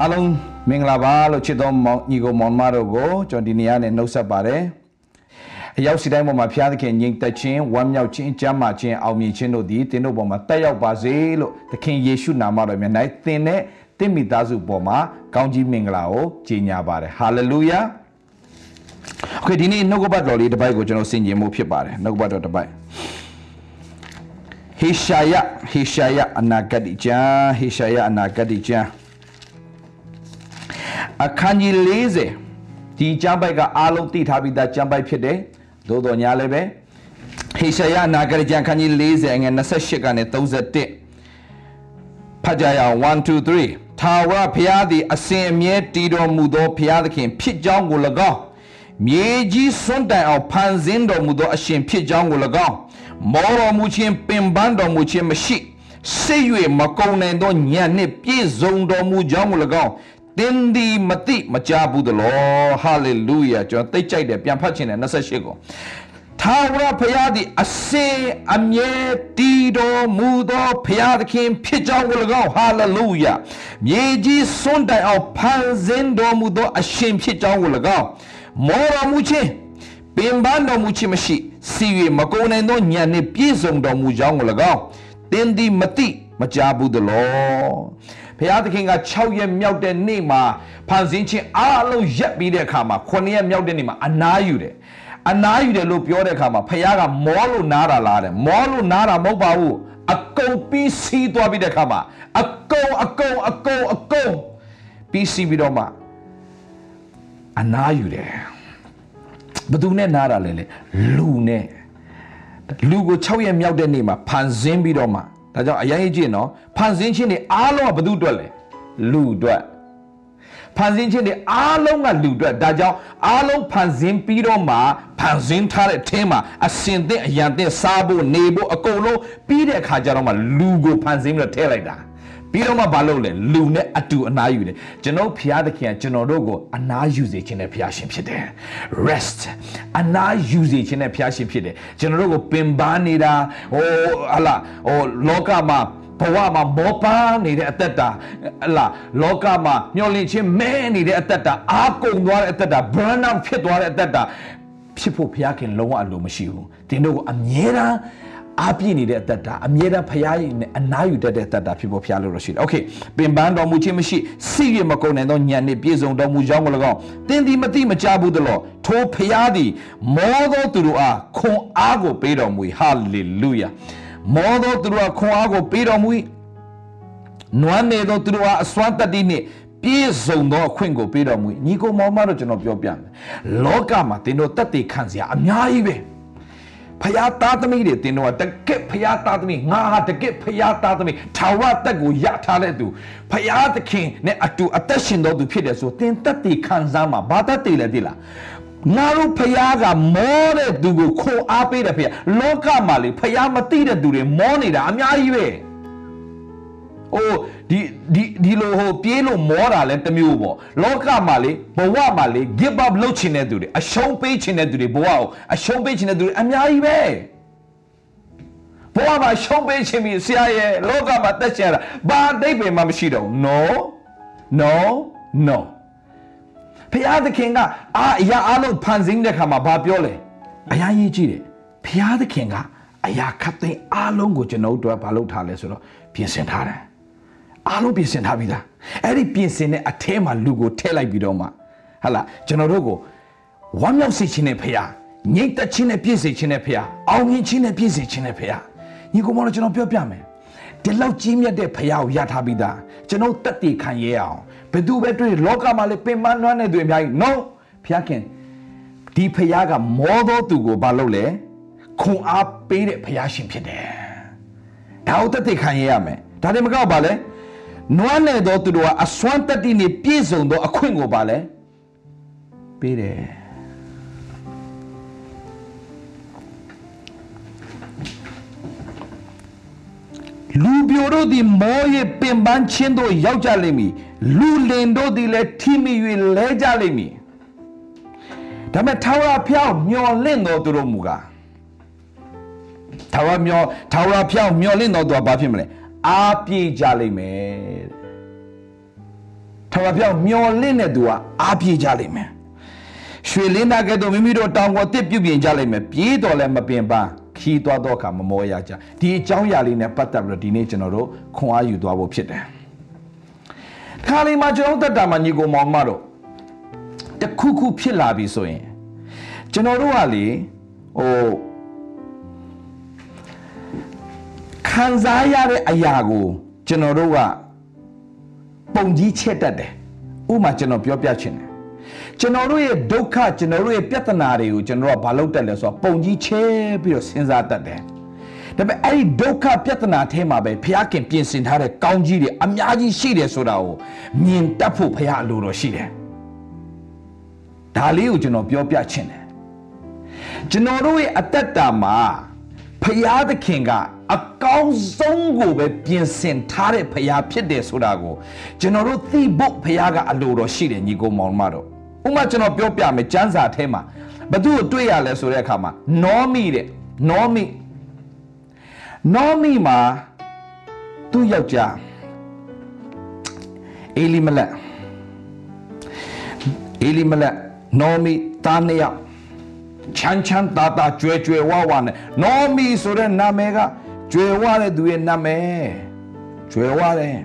အားလုံးမင်္ဂလာပါလို့ချစ်တော်မောင်ညီကိုမောင်မတို့ကိုကျွန်တော်ဒီနေ့ရနဲ့နှုတ်ဆက်ပါတယ်အရောက်စီတိုင်းပေါ်မှာဖျားသခင်ညီသက်ခြင်းဝမ်းမြောက်ခြင်းကြမ်းမာခြင်းအောင်မြင်ခြင်းတို့သည်သင်တို့ပေါ်မှာတက်ရောက်ပါစေလို့သခင်ယေရှုနာမတော်မြတ်၌သင်နဲ့တင့်မိသားစုပေါ်မှာကောင်းကြီးမင်္ဂလာကိုကြီးညာပါတယ်ဟာလေလုယာโอเคဒီနေ့နှုတ်ကပတ်တော်လေးတစ်ပိုက်ကိုကျွန်တော်ဆင်ခြင်မှုဖြစ်ပါတယ်နှုတ်ကပတ်တော်တစ်ပိုက်ဟေရှာယဟေရှာယအနာဂတိကျမ်းဟေရှာယအနာဂတိကျမ်း အခန်းကြီး40ဒီကျမ်းပိုက်ကအားလုံးသိထားပြီးသားကျမ်းပိုက်ဖြစ်တယ်သို့တော်ညာလည်းပဲဟေရှာယအနာဂတိကျမ်းအခန်းကြီး40အငယ်28ကနေ31ဖတ်ကြရအောင်1 2 3ထာဝရဘုရားသည်အစဉ်အမြဲတည်တော်မူသောဘုရားသခင်ဖြစ်ကြောင်းကို၎င်းမြေကြီးစွန့်တိုင်အောင်ဖန်ဆင်းတော်မူသောအရှင်ဖြစ်ကြောင်းကို၎င်းမောတော်မူခြင်းပင်ပန်းတော်မူခြင်းမရှိစိတ်၍မကုံနိုင်သောညံနှင့်ပြည့်စုံတော်မူကြောင်းကို၎င်း တင်းဒီမတိမကြဘူးသလောဟာလေလုယာကျွန်တော်သိကြိုက်တယ်ပြန်ဖတ်ခြင်းတယ်28ကိုထာဝရဘုရားသည်အစေအမြဲတည်တော်မူသောဘုရားသခင်ဖြစ်ကြောင်းကို၎င်းဟာလေလုယာမြေကြီးစွန့်တိုင်အောင်ဖန်ဆင်းတော်မူသောအရှင်ဖြစ်ကြောင်းကို၎င်းမောတော်မူခြင်းပင်ပန်းတော်မူခြင်းမရှိစီ၍မကုန်နိုင်သောညံနှင့်ပြည့်စုံတော်မူကြောင်းကို၎င်းတင်းဒီမတိမကြဘူးသလော ဘုရားသခင်က6ရက်မြောက်တဲ့နေ့မှာဖန်ဆင်းခြင်းအားလုံးရက်ပြီးတဲ့အခါမှာ9ရက်မြောက်တဲ့နေ့မှာအနားယူတယ်အနားယူတယ်လို့ပြောတဲ့အခါမှာဘုရားကမောလို့နားတာလားတဲ့မောလို့နားတာမဟုတ်ပါဘူးအကုန်ပြီးစီးသွားပြီးတဲ့အခါမှာအကုန်အကုန်အကုန်အကုန်ပြီးစီးပြီးတော့မှအနားယူတယ်ဘသူနဲ့နားတာလဲလေလူနဲ့လူကို6ရက်မြောက်တဲ့နေ့မှာဖန်ဆင်းပြီးတော့မှ ဒါကြောင့်အရင်ကြီးနော်ဖန်ဆင်းခြင်းတွေအားလုံးကဘသူအတွက်လဲလူအတွက်ဖန်ဆင်းခြင်းတွေအားလုံးကလူအတွက်ဒါကြောင့်အားလုံးဖန်ဆင်းပြီးတော့မှဖန်ဆင်းထားတဲ့အထင်းမှာအစင်သင့်အရန်သင့်စားဖို့နေဖို့အကုန်လုံးပြီးတဲ့အခါကျတော့မှလူကိုဖန်ဆင်းပြီးတော့ထည့်လိုက်တာ ပြီးတော့မှမလုပ်လဲလူနဲ့အတူအနားယူတယ်ကျွန်တော်ဖျားသခင်ကကျွန်တော်တို့ကိုအနားယူစေခြင်းနဲ့ဖျားရှင်ဖြစ်တယ် rest အနားယူစေခြင်းနဲ့ဖျားရှင်ဖြစ်တယ်ကျွန်တော်တို့ကိုပင်ပန်းနေတာဟိုဟလာဟိုလောကမှာဘဝမှာမောပန်းနေတဲ့အသက်တာဟလာလောကမှာမျောလင့်ခြင်းမဲနေတဲ့အသက်တာအာကုန်သွားတဲ့အသက်တာ burn out ဖြစ်သွားတဲ့အသက်တာဖြစ်ဖို့ဘုရားခင်လုံးဝအလိုမရှိဘူးတင်တို့ကိုအမြဲတမ်း အားပြည့်နေတဲ့အသက်တာအမြဲတမ်းဖရားရင်နဲ့အနားယူတတ်တဲ့အသက်တာဖြစ်ဖို့ဖရားလို့ရရှိတယ်။ Okay ပင်ပန်းတော်မူခြင်းမရှိစိတ်ရမကုန်နိုင်သောညံနှင့်ပြည့်စုံတော်မူကြောင်းကို၎င်းတင်းဒီမတိမကြဘူးသလောထိုဖရားသည်မောသောသူတို့အားခွန်အားကိုပေးတော်မူ၏ဟာလေလုယာမောသောသူတို့အားခွန်အားကိုပေးတော်မူ၏နွမ်းနေသောသူတို့အားအစွမ်းတတ္တိနှင့်ပြည့်စုံသောအခွင့်ကိုပေးတော်မူ၏ညီကိုမောင်မတို့ကျွန်တော်ပြောပြမယ်လောကမှာသင်တို့တတ်သိခံစရာအများကြီးပဲ ဖယားသားသမီးတွေတင်တော့တကက်ဖယားသားသမီးငါဟာတကက်ဖယားသားသမီးထာဝရတက်ကိုရထားတဲ့သူဖယားသခင်နဲ့အတူအသက်ရှင်တော်သူဖြစ်တယ်ဆိုတင်တက်တည်ခံစားမှာဘာတက်တည်လဲသိလားငါတို့ဖယားကမောတဲ့သူကိုခိုအားပေးတယ်ဖယားလောကမှာလေဖယားမသိတဲ့သူတွေမောနေတာအများကြီးပဲ။ အိုးဒီဒီဒီလိုဟိုပြေးလို့မောတာလဲတစ်မျိုးပေါ့လောကမှာလေဘဝမှာလေ give up လုပ်ချင်တဲ့သူတွေအရှုံးပေးချင်တဲ့သူတွေဘဝကိုအရှုံးပေးချင်တဲ့သူတွေအများကြီးပဲဘဝမှာရှုံးပေးချင်ပြီဆရာရဲ့လောကမှာတက်ချင်တာဘာအသိပင်မှမရှိတော့ no no no ဖျားသခင်ကအာအရာအလုံးဖန်ဆင်းတဲ့ခါမှာဘာပြောလဲအရာရေးကြည့်တယ်ဖျားသခင်ကအရာခတ်သိမ်းအလုံးကိုကျွန်တော်တို့ကဘာလုပ်ထားလဲဆိုတော့ပြင်ဆင်ထားတယ် အားလုံးပြင်ဆင်ထားပြီးသားအဲ့ဒီပြင်ဆင်တဲ့အထဲမှာလူကိုထည့်လိုက်ပြီးတော့မှဟာလာကျွန်တော်တို့ကိုဝမ်းမြောက်စေခြင်းနဲ့ဖရားငြိတ်သက်ခြင်းနဲ့ပြည့်စေခြင်းနဲ့ဖရားအောင်မြင်ခြင်းနဲ့ပြည့်စေခြင်းနဲ့ဖရားညီကောင်မတို့ကျွန်တော်ပြောပြမယ်ဒီလောက်ကြီးမြတ်တဲ့ဖရားကိုရထားပြီးသားကျွန်တော်တက်တည်ခံရဲအောင်ဘယ်သူပဲတွေ့လောကမှာလည်းပင်ပန်းနွမ်းနေသူအများကြီး no ဖရားခင်ဒီဖရားကမောသောသူကိုဘာလုပ်လဲခွန်အားပေးတဲ့ဖရားရှင်ဖြစ်တယ်ဒါကိုတက်တည်ခံရရမယ်ဒါတွေမကောက်ပါလဲ နွမ်းနယ်သောသူတို့ကအစွမ်းတတ္တိနှင့်ပြည့်စုံသောအခွင့်ကိုပါလဲပေးတယ်လူပြိုတို့သည်မောရဲ့ပင်ပန်းချင်းတို့ရောက်ကြလိမ့်မည်လူလင်တို့သည်လည်းထိမိ၍လဲကြလိမ့်မည်ဒါပေမဲ့ထာဝရဖျောက်မျောလင့်တော်သူတို့မူကားထာဝရမျောထာဝရဖျောက်မျောလင့်တော်သူကဘာဖြစ်မလဲ အားပြေကြလိမ့်မယ်ထာဝရဘုရားမျော်လင့်တဲ့သူကအားပြေကြလိမ့်မယ်ရွှေလင်းသားကဲ့သို့မိမိတို့တောင်ပေါ်တစ်ပြုတ်ပြင်ကြလိမ့်မယ်ပြေးတော်လည်းမပင်ပန်းခီးသွားတော့အခါမမောရကြဒီအကြောင်းအရာလေးနဲ့ပတ်သက်ပြီးတော့ဒီနေ့ကျွန်တော်တို့ခွန်အားယူသွားဖို့ဖြစ်တယ်ခါလေးမှာကျွန်တော်တက်တာမှာညီကိုမောင်မတို့တခုခုဖြစ်လာပြီဆိုရင်ကျွန်တော်တို့ကလေဟို ခံစားရတဲ့အရာကိုကျွန်တော်တို့ကပုံကြီးချက်တတ်တယ်ဥပမာကျွန်တော်ပြောပြချင်တယ်ကျွန်တော်တို့ရဲ့ဒုက္ခကျွန်တော်တို့ရဲ့ပြဿနာတွေကိုကျွန်တော်တို့ကဘာလုပ်တတ်လဲဆိုတော့ပုံကြီးချဲပြီးတော့စဉ်းစားတတ်တယ်ဒါပေမဲ့အဲ့ဒီဒုက္ခပြဿနာထဲမှာပဲဘုရားခင်ပြင်ဆင်ထားတဲ့ကောင်းကြီးတွေအများကြီးရှိတယ်ဆိုတာကိုမြင်တတ်ဖို့ဘုရားအလိုတော်ရှိတယ်ဒါလေးကိုကျွန်တော်ပြောပြချင်တယ်ကျွန်တော်တို့ရဲ့အသက်တာမှာ ဖရာသခင်ကအကောင်းဆုံးကိုပဲပြင်ဆင်ထားတဲ့ဖရာဖြစ်တယ်ဆိုတာကိုကျွန်တော်တို့သိဖို့ဖရာကအလိုတော်ရှိတယ်ညီကိုမောင်မတို့ဥပမာကျွန်တော်ပြောပြမယ်ကျမ်းစာထဲမှာဘသူ့ကိုတွေ့ရလဲဆိုတဲ့အခါမှာနောမိတဲ့နောမိနောမိမှာသူ့ယောက်ျားအေလီမလက်အေလီမလက်နောမိသားနှစ်ယောက် ချမ်းချမ်းသာသာကြွယ်ကြွယ်ဝဝနဲ့နောမီဆိုတဲ့နာမည်ကကြွယ်ဝတဲ့သူရဲ့နာမည်ကြွယ်ဝတယ်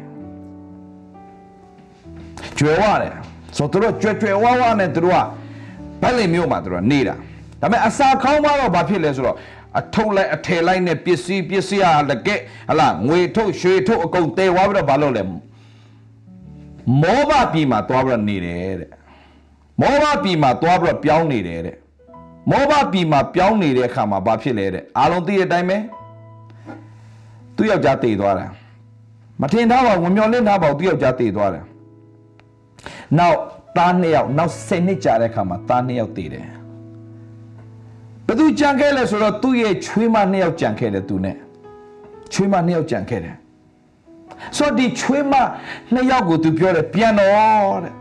ကြွယ်ဝတယ်ဆိုတော့ကြွယ်ကြွယ်ဝဝနဲ့သူတို့ကဘယ်လိမျိုးမှာသူတို့ကနေတာဒါပေမဲ့အစာခေါင်းမတော့ဘာဖြစ်လဲဆိုတော့အထုပ်လိုက်အထည်လိုက်နဲ့ပစ္စည်းပစ္စည်းဟာလကဲဟလာငွေထုတ်ရွှေထုတ်အကုန်တဲသွားပြီးတော့ဘာလုပ်လဲမောဘပြည်မှာသွားပြီးတော့နေတယ်တဲ့မောဘပြည်မှာသွားပြီးတော့ပြောင်းနေတယ်တဲ့ မောဘပြည်မှာပြောင်းနေတဲ့အခါမှာဘာဖြစ်လဲတဲ့အားလုံးသိတဲ့အတိုင်းပဲသူ့ယောက်ျားတည်သွားတာမထင်ထားပါဘူးဝင်မျောလင့်ထားပါဘူးသူ့ယောက်ျားတည်သွားတယ်နောက်သားနှစ်ယောက်နောက်10နှစ်ကြာတဲ့အခါမှာသားနှစ်ယောက်တည်တယ်ဘယ်သူကြံခဲ့လဲဆိုတော့သူ့ရဲ့ချွေးမနှစ်ယောက်ကြံခဲ့တယ်သူနဲ့ချွေးမနှစ်ယောက်ကြံခဲ့တယ်ဆိုတော့ဒီချွေးမနှစ်ယောက်ကိုသူပြောတယ်ပြန်တော့တဲ့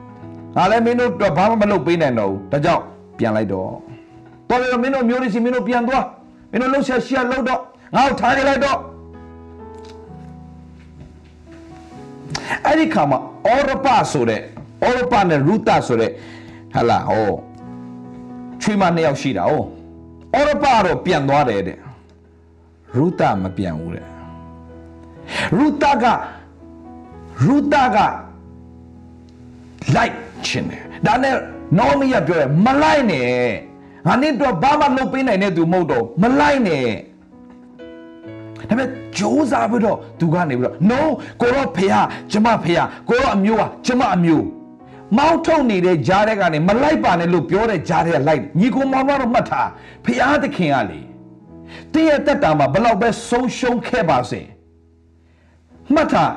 ငါလည်းမင်းတို့တော့ဘာမှမလုပ်ပေးနိုင်တော့ဘူးဒါကြောင့်ပြန်လိုက်တော့ တော်တယ်မင်းတို့မျိုးရစီမင်းတို့ပြန်သွားမင်းတို့လှုပ်ရှားရှာလှုပ်တော့ငါ့ကိုထားခဲ့လိုက်တော့အဲ့ဒီခါမှာအော်ရပဆိုတဲ့အော်ရပနဲ့ရူတာဆိုတဲ့ဟလာဟောချွေးမနှစ်ယောက်ရှိတာဟောအော်ရပတော့ပြန်သွားတယ်တဲ့ရူတာမပြန်ဘူးတဲ့ရူတာကရူတာကလိုက်ချင်တယ်ဒါနဲ့နောမီကပြောတယ်မလိုက်နဲ့ ငါနေ့တော့ဘာမှလုပ်ပေးနိုင်တဲ့သူမဟုတ်တော့မလိုက်နဲ့ဒါပေမဲ့ကြိုးစားပြီးတော့သူကနေပြီးတော့ no ကိုတော့ဖေဟာကျမဖေဟာကိုတော့အမျိုးဟာကျမအမျိုးမောင်းထုတ်နေတဲ့ကြားတဲ့ကနေမလိုက်ပါနဲ့လို့ပြောတဲ့ကြားတဲ့ကလိုက်ညီကိုမောင်တော့မှတ်ထားဖေဟာသခင်ကလေတင်းရဲ့တက်တာမှာဘလောက်ပဲဆုံးရှုံးခဲ့ပါစေမှတ်ထား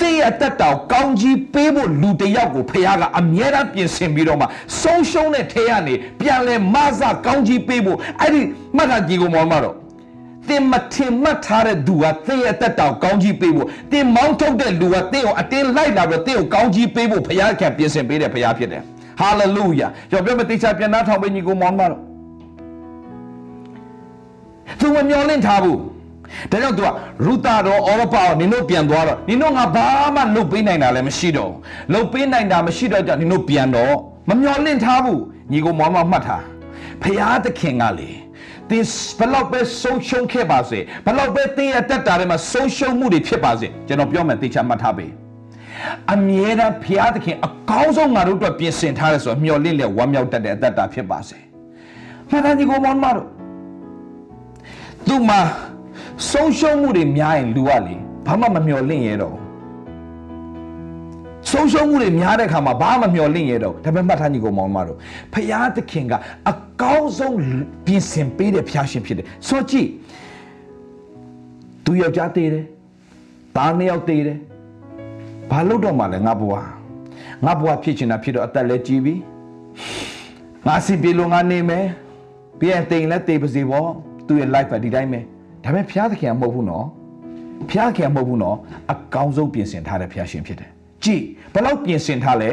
တင်းရဲ့တက်တာကိုကောင်းကြီးပေးဖို့လူတစ်ယောက်ကိုဖခင်ကအမြဲတမ်းပြင်ဆင်ပြီးတော့မှဆုံးရှုံးတဲ့ထဲကနေပြန်လဲမဆကောင်းကြီးပေးဖို့အဲ့ဒီမှတ်ထားကြည့်ကိုမောင်မတော့တင်မထင်မှတ်ထားတဲ့သူကတင်းရဲ့တက်တာကိုကောင်းကြီးပေးဖို့တင်မောင်းထုတ်တဲ့လူကတင်းကိုအတင်းလိုက်လာပြီးတင်းကိုကောင်းကြီးပေးဖို့ဖခင်ကပြင်ဆင်ပေးတဲ့ဖခင်ဖြစ်တယ်ဟာလေလုယာကျွန်တော်ပြောမတိချာပြန်နှားထောင်ပေးညီကိုမောင်မတော့သူမမျောလင့်ထားဘူး ဒါကြောင့် तू ကရူတာတော့အော်ရပါနင်တို့ပြန်သွားတော့နင်တို့ငါဘာမှလုပ်ပေးနိုင်တာလည်းမရှိတော့လုပ်ပေးနိုင်တာမရှိတော့ကြနင်တို့ပြန်တော့မမျောလင့်ထားဘူးညီကိုမောင်မမှတ်ထားဖရာသခင်ကလေသင်ဘလောက်ပဲဆုံးရှုံးခဲ့ပါစေဘလောက်ပဲသင်ရဲ့တက်တာတွေမှာဆုံးရှုံးမှုတွေဖြစ်ပါစေကျွန်တော်ပြောမယ်သိချမှတ်ထားပေးအမြဲတမ်းဖရာသခင်အကောင်းဆုံးငါတို့အတွက်ပြင်ဆင်ထားတယ်ဆိုတော့မျောလင့်လက်ဝမ်းမြောက်တတ်တဲ့အသက်တာဖြစ်ပါစေမှန်တယ်ညီကိုမောင်မတို့သူမှာ ဆုံးရှုံးမှုတွေများရင်လူကလေဘာမှမမျော်လင့်ရတော့ဆုံးရှုံးမှုတွေများတဲ့အခါမှာဘာမှမမျော်လင့်ရတော့ဒါပေမဲ့မှတ်ထားညီကိုမောင်မတို့ဖရာသခင်ကအကောင်းဆုံးပြင်ဆင်ပေးတဲ့ဖျားရှင်ဖြစ်တယ်ဆိုကြည့်သူယောက်ျားတည်တယ်သားနှစ်ယောက်တည်တယ်ဘာလို့တော့မှလဲငါဘွားငါဘွားဖြစ်ချင်တာဖြစ်တော့အသက်လည်းကြီးပြီငါစီပြေလို့ငါနေမယ်ပြန်တိမ်လည်းတေးပါစေပေါ့သူ့ရဲ့ life ကဒီတိုင်းပဲ ဒါပေမဲ့ဘုရားသခင်ကမဟုတ်ဘူးနော်ဘုရားခင်ကမဟုတ်ဘူးနော်အကောင်းဆုံးပြင်ဆင်ထားတဲ့ဘုရားရှင်ဖြစ်တယ်ကြည်ဘယ်လောက်ပြင်ဆင်ထားလဲ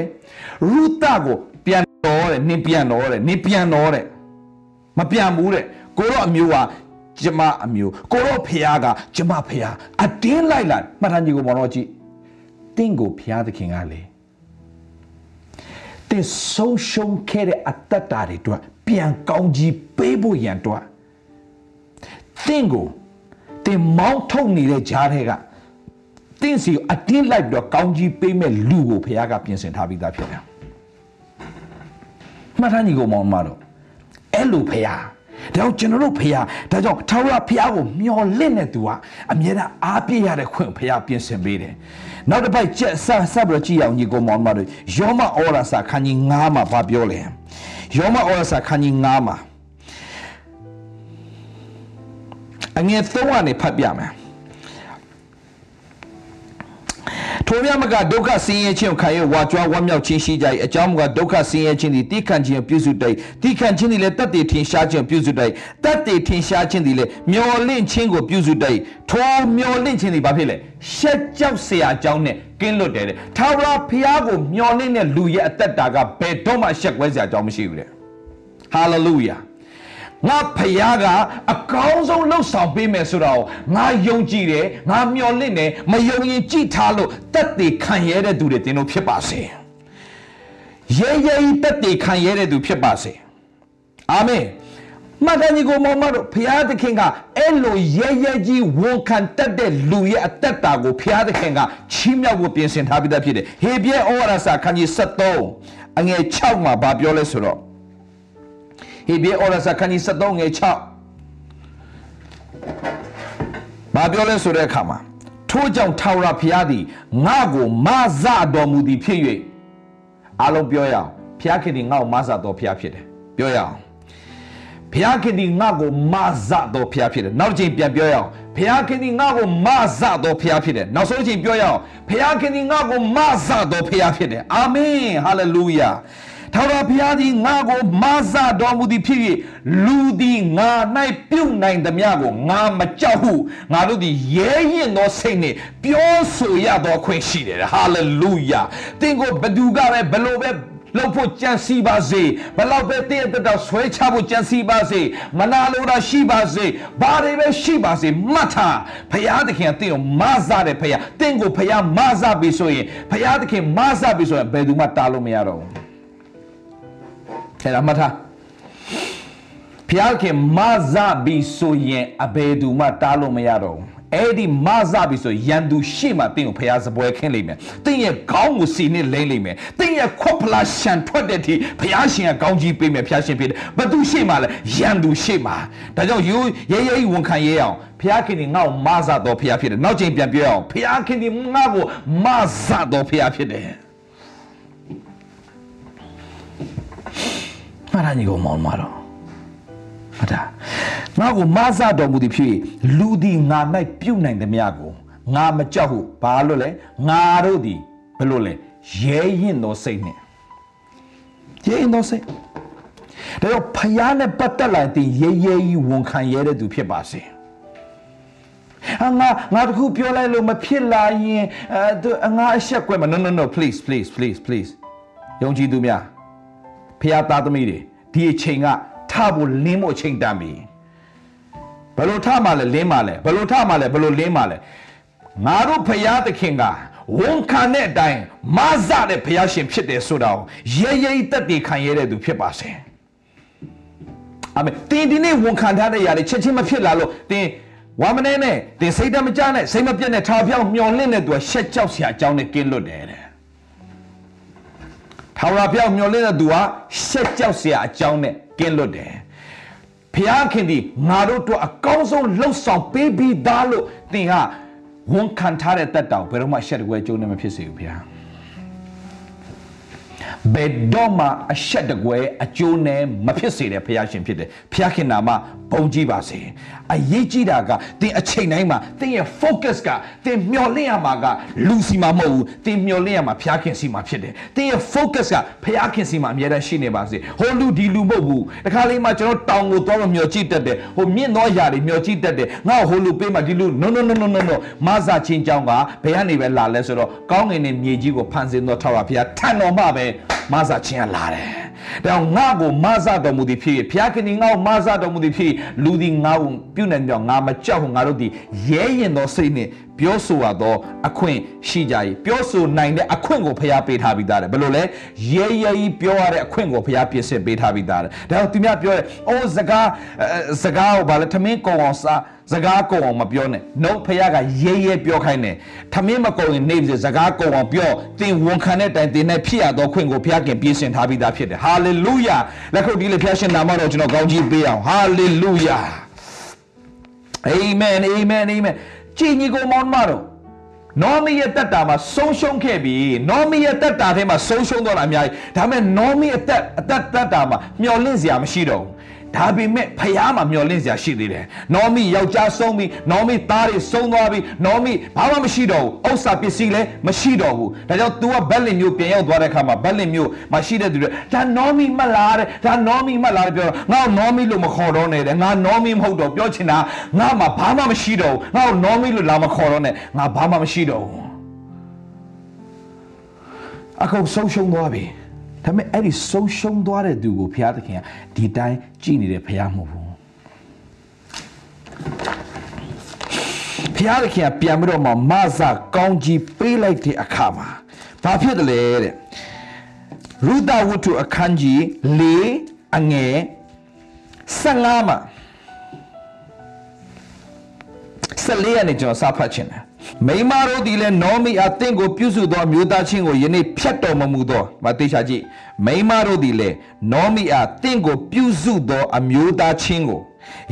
ရုသကိုပြန်တော်တဲ့နင်ပြန်တော်တဲ့နင်ပြန်တော်တဲ့မပြန်ဘူးတဲ့ကိုတော့အမျိုးကကျမအမျိုးကိုတော့ဖះကကျမဖះအတင်းလိုက်လာမှတ်ထားညီကိုမောင်တော်ကြည့်တင့်ကိုဖះသခင်ကလေတင်ဆုံးရှုံးခဲ့တဲ့အတ္တတာတွေအတွက်ပြန်ကောင်းကြီးပေးဖို့ရန်အ တွက်သင်ကိုတင်မောင်းထုတ်နေတဲ့ကြားထဲကသင်စီအတင်းလိုက်ပြီးတော့ကောင်းကြီးပေးမဲ့လူကိုဖခင်ကပြင်ဆင်ထားပြီးသားဖြစ်တယ်မှတ်သားညီကိုမောင်မတော်အဲ့လိုဖခင်ဒါကြောင့်ကျွန်တော်တို့ဖခင်ဒါကြောင့်ထာဝရဖခင်ကိုမျှော်လင့်တဲ့သူကအမြဲတမ်းအားပြည့်ရတဲ့ခွင့်ဖခင်ပြင်ဆင်ပေးတယ်နောက်တစ်ပိုက်ကျက်ဆဆက်ပြီးတော့ကြည့်အောင်ညီကိုမောင်မတော်ယောမဩရစာခန်းကြီး9မှာဗာပြောလဲယောမဩရစာခန်းကြီး9မှာ အငယ်3ကနေဖတ်ပြမယ်ထိုမြတ်မကဒုက္ခဆင်းရဲခြင်းကိုခံရဝါကြွားဝမ်းမြောက်ခြင်းရှိကြ၏အကြောင်းမူကားဒုက္ခဆင်းရဲခြင်းသည်တိခန့်ခြင်းပြုစုတိုက်တိခန့်ခြင်းသည်လည်းတတ်တည်ထင်ရှားခြင်းပြုစုတိုက်တတ်တည်ထင်ရှားခြင်းသည်လည်းမျော်လင့်ခြင်းကိုပြုစုတိုက်ထိုမျော်လင့်ခြင်းသည်ဘာဖြစ်လဲရှက်ကြောက်စရာအကြောင်းနဲ့ကင်းလွတ်တယ်တဲ့ထာဝရဘုရားကိုမျော်လင့်တဲ့လူရဲ့အသက်တာကဘယ်တော့မှရှက်ွဲစရာအကြောင်းမရှိဘူးတဲ့ဟာလေလုယာ ငါဖယားကအကောင်းဆုံးလှုပ်ဆောင်ပေးမယ်ဆိုတော့ငါယုံကြည်တယ်ငါမျှော်လင့်တယ်မယုံရင်ကြည်ထားလို့တက်တည်ခံရတဲ့သူတွေတင်လို့ဖြစ်ပါစေရဲရဲကြီးတက်တည်ခံရတဲ့သူဖြစ်ပါစေအာမင်မတန်ကြီးကိုမောင်မတို့ဖျားသခင်ကအဲ့လိုရဲရဲကြီးဝန်ခံတတ်တဲ့လူရဲ့အသက်တာကိုဖျားသခင်ကချီးမြှောက်ဖို့ပြင်ဆင်ထားပြီးသားဖြစ်တယ်ဟေပြဲဩဝါဒစာခန်းကြီး73အငယ်6မှာဗာပြောလဲဆိုတော့ ဟေဘဲဩရစာခန်းကြီး73ငယ်6ဘာပြောလဲဆိုတဲ့အခါမှာထို့ကြောင့်ထာဝရဘုရားသည်ငါ့ကိုမဆတော်မူသည်ဖြစ်၍အားလုံးပြောရအောင်ဘုရားခင်သည်ငါ့ကိုမဆတော်ဘုရားဖြစ်တယ်ပြောရအောင်ဘုရားခင်သည်ငါ့ကိုမဆတော်ဘုရားဖြစ်တယ်နောက်တစ်ချိန်ပြန်ပြောရအောင်ဘုရားခင်သည်ငါ့ကိုမဆတော်ဘုရားဖြစ်တယ်နောက်ဆုံးချိန်ပြောရအောင်ဘုရားခင်သည်ငါ့ကိုမဆတော်ဘုရားဖြစ်တယ်အာမင်ဟာလေလုယာ ထာဝရဘုရားသည်ငါကိုမဆတော်မူသည်ဖြစ်၍လူသည်ငါ၌ပြုတ်နိုင်သမျှကိုငါမကြောက်ဟုငါတို့သည်ရဲရင်သောစိတ်နှင့်ပြောဆိုရသောခွင့်ရှိတယ်ဟာလေလုယာသင်ကိုဘသူကပဲဘလို့ပဲလောက်ဖို့ကြံစီပါစေဘလောက်ပဲတည့်တဲ့တော့ဆွဲချဖို့ကြံစီပါစေမနာလိုတာရှိပါစေဘာတွေပဲရှိပါစေမှတ်ထားဘုရားသခင်ကတင့်ကိုမဆတဲ့ဘုရားတင့်ကိုဘုရားမဆပြီဆိုရင်ဘုရားသခင်မဆပြီဆိုရင်ဘယ်သူမှတားလို့မရတော့ဘူး အဲ့ဒါမှတ်ထားဖျားခင်မဇပြီဆိုရင်အဘယ်သူမှတားလို့မရတော့ဘူးအဲ့ဒီမဇပြီဆိုရန်သူရှေ့မှာတင်းကိုဖျားစပွဲခင်းလိမ့်မယ်တင်းရဲ့ခေါင်းကိုစီနဲ့လိမ့်လိမ့်မယ်တင်းရဲ့ခွက်ဖလားရှန်ထွက်တဲ့အထိဖျားရှင်ကခေါင်းကြီးပေးမယ်ဖျားရှင်ပေးတယ်ဘသူရှေ့မှာလဲရန်သူရှေ့မှာဒါကြောင့်ယူရဲရဲဝန်ခံရဲအောင်ဖျားခင်ဒီငါ့ကိုမဇတော့ဖျားဖြစ်တယ်နောက်ချိန်ပြန်ပြောအောင်ဖျားခင်ဒီငါ့ကိုမဇတော့ဖျားဖြစ်တယ် မရညီကိုမောင်မတော်ဟုတ်တာငါကိုမဆတော်မူသည်ဖြစ်၍လူသည်ငါ၌ပြုတ်နိုင်သည်များကိုငါမကြောက်ဟုဘာလို့လဲငါတို့သည်ဘယ်လိုလဲရဲရင်သောစိတ်နဲ့ရဲရင်သောစိတ်ဒါတော့ဖယားနဲ့ပတ်သက်လာတဲ့ရဲရဲကြီးဝန်ခံရဲတဲ့သူဖြစ်ပါစေအငါငါတခုပြောလိုက်လို့မဖြစ်လာရင်အဲငါအဆက်ကွယ်မ no no no please please please please ယုံကြည်သူများ ဖះသားသမီးတွေဒီအချိန်ကထဖို့လင်းဖို့အချိန်တန်ပြီဘယ်လိုထမှလဲလင်းမှလဲဘယ်လိုထမှလဲဘယ်လိုလင်းမှလဲငါတို့ဖះသခင်ကဝန်ခံတဲ့အတိုင်းမဆတဲ့ဖះရှင်ဖြစ်တယ်ဆိုတာကိုရဲရဲတက်တည်ခံရတဲ့သူဖြစ်ပါစေအာမင်တင်းဒီနေ့ဝန်ခံထားတဲ့ຢာတွေချက်ချင်းမဖြစ်လာလို့တင်းဝါမနေနဲ့တင်းစိတ်တမကြနဲ့စိတ်မပြတ်နဲ့ထားပြောင်းမျောလင့်တဲ့သူကရှက်ကြောက်စရာအကြောင်းနဲ့ကင်းလွတ်တယ်တဲ့ ထာဝရဘုရားမျောလင့်တဲ့သူဟာရှက်ကြောက်စရာအကြောင်းနဲ့ကင်းလွတ်တယ်ဘုရားခင်ဒီငါတို့တို့အကောင်းဆုံးလှုပ်ဆောင်ပေးပြီးသားလို့သင်ဟာဝန်ခံထားတဲ့တက်တောင်ဘယ်တော့မှရှက်တကွဲကြိုးနေမဖြစ်စေဘူးဘုရား ဘယ်တော့မှအဆက်တကွဲအကျိုးနဲ့မဖြစ်စေတဲ့ဘုရားရှင်ဖြစ်တယ်ဘုရားခင်နာမဘုံကြည့်ပါစေအရေးကြီးတာကသင်အချိန်တိုင်းမှာသင်ရဲ့ focus ကသင်မျှော်လင့်ရမှာကလူစီမှာမဟုတ်ဘူးသင်မျှော်လင့်ရမှာဘုရားခင်စီမှာဖြစ်တယ်သင်ရဲ့ focus ကဘုရားခင်စီမှာအမြဲတမ်းရှိနေပါစေဟိုလူဒီလူမဟုတ်ဘူးတခါလေးမှကျွန်တော်တောင်ကိုသွားမမျှော်ကြည့်တတ်တယ်ဟိုမြင့်သောຢာတွေမျှော်ကြည့်တတ်တယ်ငါ့ဟိုလူပေးမှဒီလူ no no no no no no မဆာချင်းကြောင်းကဘယ်ကနေပဲလာလဲဆိုတော့ကောင်းငင်နဲ့မြေကြီးကိုဖန်ဆင်းသောထာဝရဘုရားထံတော်မှပဲမဆာချင်းကလာတယ်။ဒါငါ့ကိုမဆတော်မူသည်ဖြစ်ဘုရားခင်ငါ့ကိုမဆတော်မူသည်ဖြစ်လူသည်ငါ့ကိုပြုနေကြောင်းငါမကြောက်ဘူးငါတို့သည်ရဲရင်သောစိတ်နဲ့ပြောဆိုရတော့အခွင့်ရှိကြ၏ပြောဆိုနိုင်တဲ့အခွင့်ကိုဖျားပေးထားပြီးသားတယ်ဘယ်လိုလဲရဲရဲကြီးပြောရတဲ့အခွင့်ကိုဖျားပြင်ဆင်ပေးထားပြီးသားတယ်ဒါတော့သူများပြောတယ်အိုးစကားအဲစကားကိုဗာလဲထမင်းကုံအောင်စား စကားကုံအောင်မပြောနဲ့နှုတ်ဖျားကရဲရဲပြောခိုင်းတယ်ထမင်းမကုံရင်နေပြီစကားကုံအောင်ပြောသင်ဝန်ခံတဲ့တိုင်သင်နဲ့ဖြစ်ရသောခွင့်ကိုဖျားခင်ပြင်ဆင်ထားပြီးသားဖြစ်တယ်ဟာလေလုယာလက်ခုပ်တီးလေဖျားရှင်နာမတော်ကျွန်တော်ကောင်းကြီးပေးအောင်ဟာလေလုယာအာမင်အာမင်အာမင်ကြည်ညီကိုမောင်းမတော်နောမီရဲ့တက်တာမှာဆုံးရှုံးခဲ့ပြီနောမီရဲ့တက်တာထဲမှာဆုံးရှုံးတော့တာအများကြီးဒါပေမဲ့နောမီအသက်အသက်တက်တာမှာမျော်လင့်စရာမရှိတော့ဘူး ဒါပေမဲ့ဖယားမှာမျော်လင့်စရာရှိသေးတယ်နောမီယောက်ျားဆုံးပြီနောမီသားတွေဆုံးသွားပြီနောမီဘာမှမရှိတော့ဘူးဥစ္စာပစ္စည်းလည်းမရှိတော့ဘူးဒါကြောင့် तू ကဘက်လင်မျိုးပြန်ရောက်သွားတဲ့အခါမှာဘက်လင်မျိုးမှာရှိတဲ့သူတွေဒါနောမီမလားတဲ့ဒါနောမီမလားပြောငါ့ကိုနောမီလို့မခေါ်တော့နဲ့တဲ့ငါနောမီမဟုတ်တော့ပြောချင်တာငါမှာဘာမှမရှိတော့ဘူးငါ့ကိုနောမီလို့လာမခေါ်တော့နဲ့ငါဘာမှမရှိတော့ဘူးအခုဆုံးရှုံးသွားပြီ ဒါပေမဲ့အဲ့ဒီဆုံးရှုံးသွားတဲ့သူကိုဘုရားသခင်ကဒီတိုင်းကြည်နေတဲ့ဘုရားမဟုတ်ဘူးဘုရားသခင်ကပြန်ပြီးတော့မှမဆကောင်းကြီးပေးလိုက်တဲ့အခါမှာဘာဖြစ်တယ်လဲတဲ့ရုဒဝတ္ထုအခန်းကြီး၄အငယ်15မှာ14ရက်နေ့ကျွန်တော်စဖတ်ချင်တယ် မိမတို့ဒီလဲနောမီအသင်ကိုပြုစုသောမျိုးသားချင်းကိုယနေ့ဖြတ်တော်မမူသောမသေချာကြည့်မိမတို့ဒီလဲနောမီအသင်ကိုပြုစုသောအမျိုးသားချင်းကို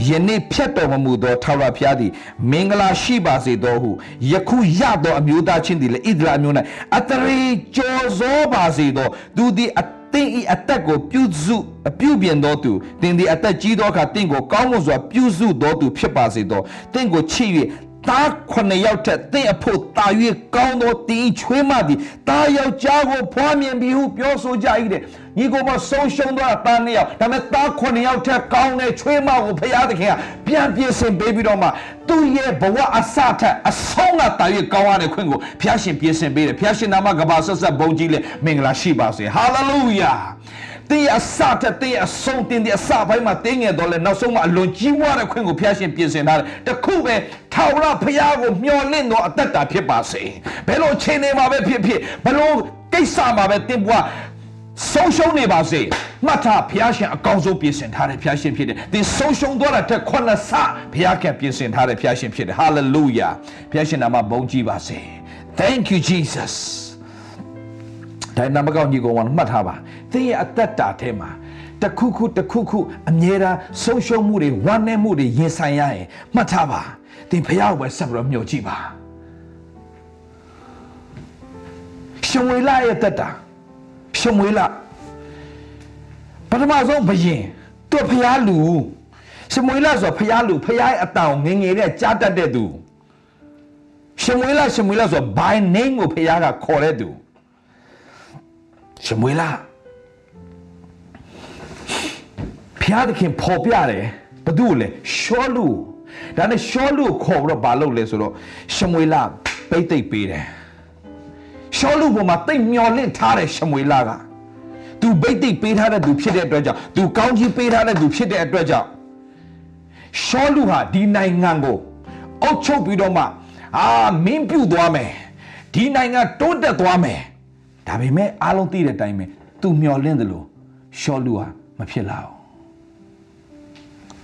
ယနေ့ဖြတ်တော်မမူသောထာဝရဘုရားသည်မင်္ဂလာရှိပါစေသောဟုယခုရသောအမျိုးသားချင်းသည်လည်းဣသရေလအမျိုး၌အတရေကြော်စောပါစေသောသူသည်အသင်ဤအသက်ကိုပြုစုအပြုပြင်တော်သူသင်သည်အသက်ကြီးသောအခါသင်ကိုကောင်းမွန်စွာပြုစုတော်သူဖြစ်ပါစေသောသင်ကိုချစ်၍ သားခုနှစ်ယောက်ထက်သင်အဖို့တာ၍ကောင်းသောတင်းချွေးမသည်သားယောက်ျားကိုဖွားမြင်ပြီးဟုပြောဆိုကြ၏တဲ့ညီကိုမဆုံးရှုံးသွားတာသားနှစ်ယောက်ဒါပေမဲ့သားခုနှစ်ယောက်ထက်ကောင်းတဲ့ချွေးမကိုဖျားသခင်ကပြန်ပြင်ဆင်ပေးပြီးတော့မှသူ့ရဲ့ဘဝအစထက်အဆုံးကတာ၍ကောင်းရတဲ့ခွင့်ကိုဖျားရှင်ပြင်ဆင်ပေးတယ်ဖျားရှင်နာမကဘာဆက်ဆက်ဘုန်းကြီးလေမင်္ဂလာရှိပါစေဟာလေလုယာ တင်းအစတဲ့တင်းအဆုံးတင်းတဲ့အစပိုင်းမှာတင်းငယ်တော့လဲနောက်ဆုံးမှာအလွန်ကြီးပွားတဲ့ခွင့်ကိုဖျားရှင်ပြင်ဆင်ထားတယ်တခုပဲထာဝရဘုရားကိုမျှော်လင့်တော့အသက်တာဖြစ်ပါစေဘယ်လိုအချိန်နေမှာပဲဖြစ်ဖြစ်ဘယ်လိုကိစ္စမှာပဲတင်းပွားဆုံးရှုံးနေပါစေမှတ်ထားဘုရားရှင်အကောင်းဆုံးပြင်ဆင်ထားတဲ့ဘုရားရှင်ဖြစ်တယ်သင်ဆုံးရှုံးသွားတာတက်ခုနှစ်ဆဘုရားကပြင်ဆင်ထားတဲ့ဘုရားရှင်ဖြစ်တယ် hallelujah ဘုရားရှင်နာမဘုန်းကြီးပါစေ thank you jesus ဒါနမကောင်းညီကောင်ကမှတ်ထားပါသင်ရဲ့အသက်တာထဲမှာတခုခုတခုခုအမြဲတမ်းဆုံးရှုံးမှုတွေဝမ်းနည်းမှုတွေရင်ဆိုင်ရရင်မှတ်ထားပါသင်ဖះကိုပဲဆက်ပြီးတော့မျှော်ကြည့်ပါရှင်ဝေလာရဲ့တက်တာရှင်ဝေလာပထမဆုံးဘယင်သူဖះလူရှင်ဝေလာဆိုဖះလူဖះရဲ့အတောင်ငငယ်တဲ့ကြားတတ်တဲ့သူရှင်ဝေလာရှင်ဝေလာဆို by name ကိုဖះကခေါ်တဲ့သူ ရှမွေလာဖျားသခင်ပေါ်ပြတယ်ဘသူ့ကိုလဲရှောလူဒါနဲ့ရှောလူကိုခေါ်ပြီးတော့ဘာလုပ်လဲဆိုတော့ရှမွေလာပိတ်သိပ်ပေးတယ်ရှောလူပေါ်မှာတိတ်မျောလင့်ထားတဲ့ရှမွေလာကသူပိတ်သိပ်ပေးထားတဲ့သူဖြစ်တဲ့အတွက်ကြောင့်သူကောင်းကြီးပေးထားတဲ့သူဖြစ်တဲ့အတွက်ကြောင့်ရှောလူဟာဒီနိုင်ငံကိုအုပ်ချုပ်ပြီးတော့မှအာမင်းပြုတ်သွားမယ်ဒီနိုင်ငံတိုးတက်သွားမယ် ဒါပေမဲ့အားလုံးသိတဲ့အတိုင်းပဲသူမျောလင့်တယ်လို့ရှောလူဟာမဖြစ်လာဘူး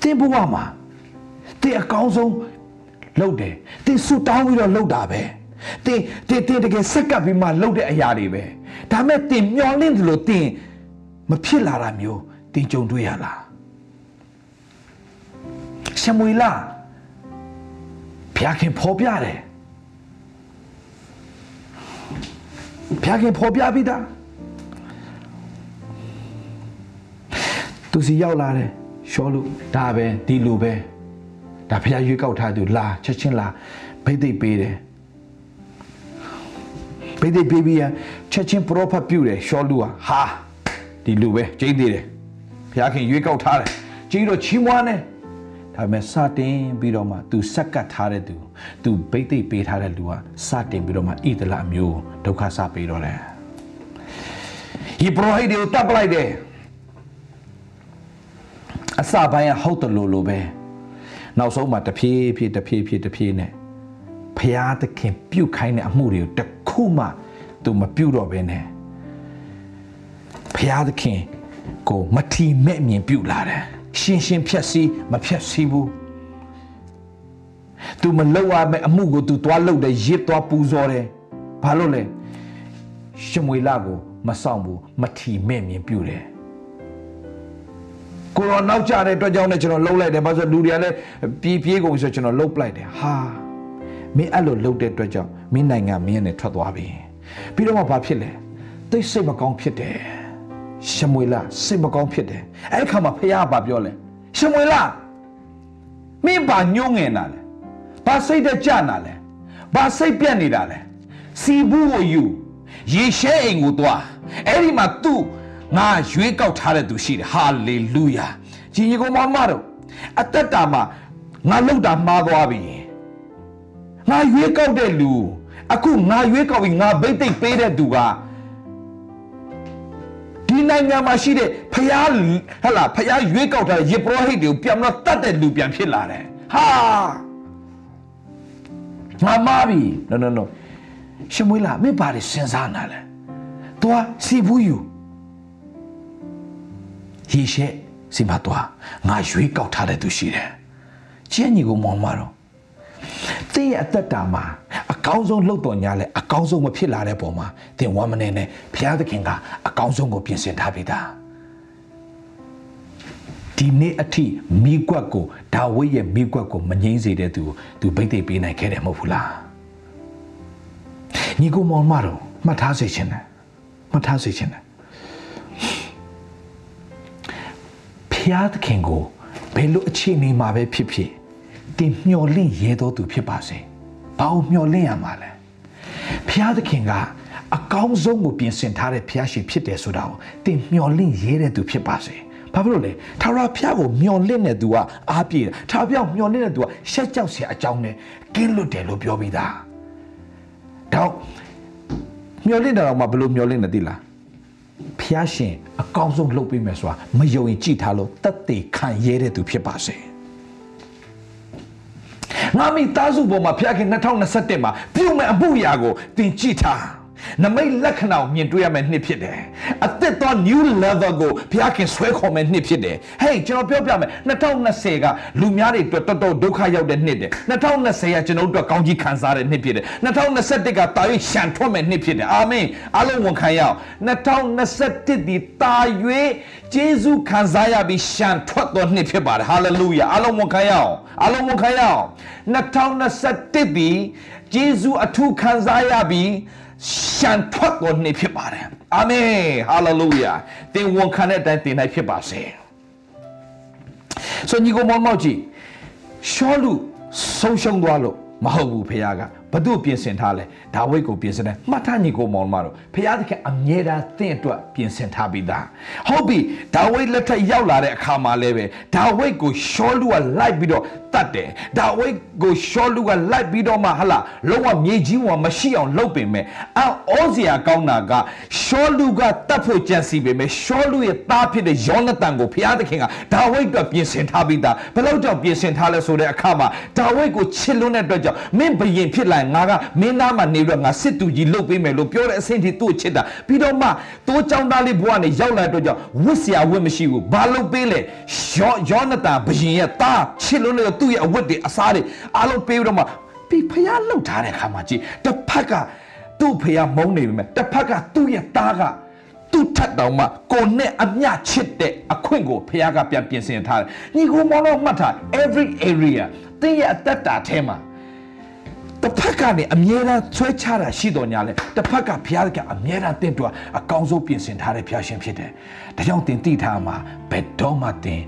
တင်းဘဝမှာတင်းအကောင်းဆုံးလုပ်တယ်တင်းဆူတောင်းပြီးတော့လုပ်တာပဲတင်းတင်းတင်းတကယ်စက်ကပ်ပြီးမှလုပ်တဲ့အရာတွေပဲဒါမဲ့တင်းမျောလင့်တယ်လို့တင်းမဖြစ်လာတာမျိုးတင်းကြုံတွေ့ရလားရှမွေလာဘုရားခင်ဖော်ပြတယ် ဘုရားခင်ဖော်ပြပြီးသားသူစီရောက်လာတယ်ရှောလို့ဒါပဲဒီလိုပဲဒါဘုရားရွေးကောက်ထားသူလာချက်ချင်းလာဘိသိက်ပေးတယ်ဘိသိက်ပေးပြီးရချက်ချင်းပရောဖက်ပြုတယ်ရှောလူဟာဟာဒီလိုပဲကျိန်းသေးတယ်ဘုရားခင်ရွေးကောက်ထားတယ်ကြီးတော့ချီးမွမ်းတယ် ဒါပေမဲ့စတင်ပြီးတော့မှ तू ဆက်ကတ်ထားတဲ့သူ तू ဘိတ်သိက်ပေးထားတဲ့လူကစတင်ပြီးတော့မှဣဒလအမျိုးဒုက္ခစပေးတော့တယ်ဟိပရိုဟိတ်တွေကိုတပ်ပလိုက်တယ်အစပိုင်းကဟုတ်တယ်လို့လို့ပဲနောက်ဆုံးမှတဖြည်းဖြည်းတဖြည်းဖြည်းတဖြည်းနဲ့ဖဖရာသခင်ပြုတ်ခိုင်းတဲ့အမှုတွေကိုတစ်ခုမှသူမပြုတ်တော့ဘဲနဲ့ဖရာသခင်ကိုမထီမဲ့မြင်ပြုတ်လာတယ် ရှင်းရှင်းဖြက်စီးမဖြက်စီးဘူးသူမလောက်ရမယ့်အမှုကိုသူသွားလုပ်တယ်ရစ်သွားပူဇော်တယ်ဘာလို့လဲရှမွေလာကိုမဆောင်ဘူးမထီမဲ့မြင်ပြုတ်တယ်ကိုရောနောက်ကျတဲ့အတွက်ကြောင့်လည်းကျွန်တော်လှုပ်လိုက်တယ်ဘာလို့လူတွေကလည်းပြေးပြေးကုန်ဆိုကျွန်တော်လှုပ်ပလိုက်တယ်ဟာမင်းအဲ့လိုလှုပ်တဲ့အတွက်ကြောင့်မင်းနိုင်ငံမင်းနဲ့ထွက်သွားပြီပြီးတော့မှဘာဖြစ်လဲသိစိတ်မကောင်းဖြစ်တယ် ရှမွေလာစိတ်မကောင်းဖြစ်တယ်အဲ့ခါမှာဖခင်ကပြောလဲရှမွေလာမင်းဘာညှိုးငင်တာလဲဘာစိတ်တကြနာလဲဘာစိတ်ပြက်နေတာလဲစီဘူးကိုယူရေရှဲအိမ်ကိုသွားအဲ့ဒီမှာသူ့ငါရွေးကောက်ထားတဲ့သူရှိတယ်ဟာလေလုယာကြီးကြီးကိုမမတို့အသက်တာမှာငါလောက်တာမှားသွားပြီငါရွေးကောက်တဲ့လူအခုငါရွေးကောက်ပြီးငါဗိတ်သိက်ပေးတဲ့သူက ဒီနိုင်ငံမှာရှိတဲ့ဖျားဟလာဖျားရွေးကောက်ထားတဲ့ယေဘရဟိတ်တွေကိုပြန်တော့တတ်တဲ့လူပြန်ဖြစ်လာတယ်ဟာငါမာပြီ no no no ရှမွေးလာမင်းဘာတွေစဉ်းစားနာလဲသွားစီဘူးယူရေရှက်စီမသွားငါရွေးကောက်ထားတဲ့သူရှိတယ်ကျင်းညီကိုမောင်မတော့ တင်းရဲ့အသက်တာမှာအကောင်းဆုံးလှုပ်တော်ညာလဲအကောင်းဆုံးမဖြစ်လာတဲ့ပုံမှာတင်ဝမ်းမနေနဲ့ဘုရားသခင်ကအကောင်းဆုံးကိုပြင်ဆင်ထားပေးတာဒီနေ့အထိမိကွက်ကိုဒါဝိဒ်ရဲ့မိကွက်ကိုမငြိမ့်စေတဲ့သူကိုသူဗိတ်သိပ်ပေးနိုင်ခဲ့တယ်မဟုတ်ဘူးလားညီကိုမောင်မတော့မှတ်ထားစေချင်တယ်မှတ်ထားစေချင်တယ်ဖျားသခင်ကိုဘယ်လိုအခြေအနေမှာပဲဖြစ်ဖြစ် တင်မျော်လင့်ရဲတော်သူဖြစ်ပါစေ။ဘာလို့မျော်လင့်ရမှာလဲ။ဖျားသခင်ကအကောင်းဆုံးကိုပြင်ဆင်ထားတဲ့ဖျားရှင်ဖြစ်တယ်ဆိုတာကိုတင်မျော်လင့်ရဲတဲ့သူဖြစ်ပါစေ။ဘာဖြစ်လို့လဲ။ထာဝရဘုရားကိုမျော်လင့်တဲ့သူကအားပြေတယ်။ထာဝရဘုရားမျော်လင့်တဲ့သူကရှက်ကြောက်စရာအကြောင်းနဲ့ကင်းလွတ်တယ်လို့ပြောပြီးသား။တော့မျော်လင့်တာတော့မှဘယ်လိုမျော်လင့်နေသိလား။ဖျားရှင်အကောင်းဆုံးလုပ်ပေးမယ်ဆိုတာမယုံရင်ကြည်ထားလို့တတ်သိခံရဲတဲ့သူဖြစ်ပါစေ။ ငါမိသားစုပေါ်မှာဖျားခင်2021မှာပြုမဲ့အမှုရာကိုတင်ကြည့်ထား နမိတ်လက္ခဏာကိုမြင်တွေ့ရမယ့်နှစ်ဖြစ်တယ်။အသစ်သော new level ကိုဘုရားခင်ဆွဲခေါ်မယ့်နှစ်ဖြစ်တယ်။ Hey ကျွန်တော်ပြောပြမယ်2020ကလူများတွေအတွက်တော်တော်ဒုက္ခရောက်တဲ့နှစ်တယ်။2020ကကျွန်တော်တို့အတွက်ကောင်းကြီးခံစားတဲ့နှစ်ဖြစ်တယ်။2021ကတာ၍ရှံထွက်မယ့်နှစ်ဖြစ်တယ်။အာမင်။အားလုံးဝန်ခံရအောင်။2021ဒီတာ၍ဂျေဇုခံစားရပြီးရှံထွက်သောနှစ်ဖြစ်ပါတယ်။ Hallelujah ။အားလုံးဝန်ခံရအောင်။အားလုံးဝန်ခံရအောင်။2021ဒီဂျေဇုအထူးခံစားရပြီး ရှံထွက်တော်နေဖြစ်ပါတယ်အာမင်ဟာလေလုယာသင်ဝန်ခံတဲ့အတိုင်းသင်နိုင်ဖြစ်ပါစေဆိုညီကိုမောင်မောက်ကြီးရှောလူဆုံးရှုံးသွားလို့မဟုတ်ဘူးဖခင်က ဘသူပြင်ဆင်ထားလဲဒါဝိဒ်ကိုပြင်ဆင်တယ်မှတ်ထားညီကိုမောင်မတို့ဖခင်သခင်အမြဲတမ်းသင်အတွက်ပြင်ဆင်ထားပြီးသားဟုတ်ပြီဒါဝိဒ်လက်ထက်ရောက်လာတဲ့အခါမှာလည်းပဲဒါဝိဒ်ကိုရှောလူကလိုက်ပြီးတော့တတ်တယ်ဒါဝိဒ်ကိုရှောလူကလိုက်ပြီးတော့မှဟလာလုံးဝမြေကြီးဝမရှိအောင်လုပ်ပင်မဲ့အောဩဇရာကောင်းတာကရှောလူကတတ်ဖို့ကြံစီပေမဲ့ရှောလူရဲ့သားဖြစ်တဲ့ယောနသန်ကိုဖခင်သခင်ကဒါဝိဒ်အတွက်ပြင်ဆင်ထားပြီးသားဘယ်လောက်ကြောင့်ပြင်ဆင်ထားလဲဆိုတဲ့အခါမှာဒါဝိဒ်ကိုချစ်လွန်းတဲ့အတွက်ကြောင့်မင်းဘယင်ဖြစ်လာရင်ငါကမင်းသားမှနေပြီးတော့ငါစစ်သူကြီးလုပ်ပေးမယ်လို့ပြောတဲ့အဆင့်ထိသူ့ချစ်တာပြီးတော့မှတိုးចောင်းသားလေးဘဝနဲ့ရောက်လာတော့ကြောင့်ဝတ်စရာဝတ်မရှိဘူးဘာလုပ်ပေးလဲယောယောနတာဘရင်ရဲ့သားချစ်လို့လည်းသူ့ရဲ့အဝတ်တွေအစားတွေအားလုံးပေးပြီးတော့မှပြီးဖျားလှုပ်ထားတဲ့ခါမှာကြည်တစ်ဖက်ကသူ့ဖျားမုန်းနေပြီမဲ့တစ်ဖက်ကသူ့ရဲ့သားကသူ့ထက်တောင်မှကိုနဲ့အမျှချစ်တဲ့အခွင့်ကိုဖခင်ကပြန်ပြင်ဆင်ထားတယ်။ညီကိုမောင်တော့မှတ်ထား every area သင်ရဲ့အသက်တာထဲမှာ တစ်ဖက်ကနေအမြဲတမ်းဆွဲချတာရှိတော်ညာလဲတစ်ဖက်ကဘုရားကအမြဲတမ်းတင့်တော်အကောင်းဆုံးပြင်ဆင်ထားတဲ့ဘုရားရှင်ဖြစ်တယ်။ဒါကြောင့်တင်သိထားမှာဘယ်တော့မှတင်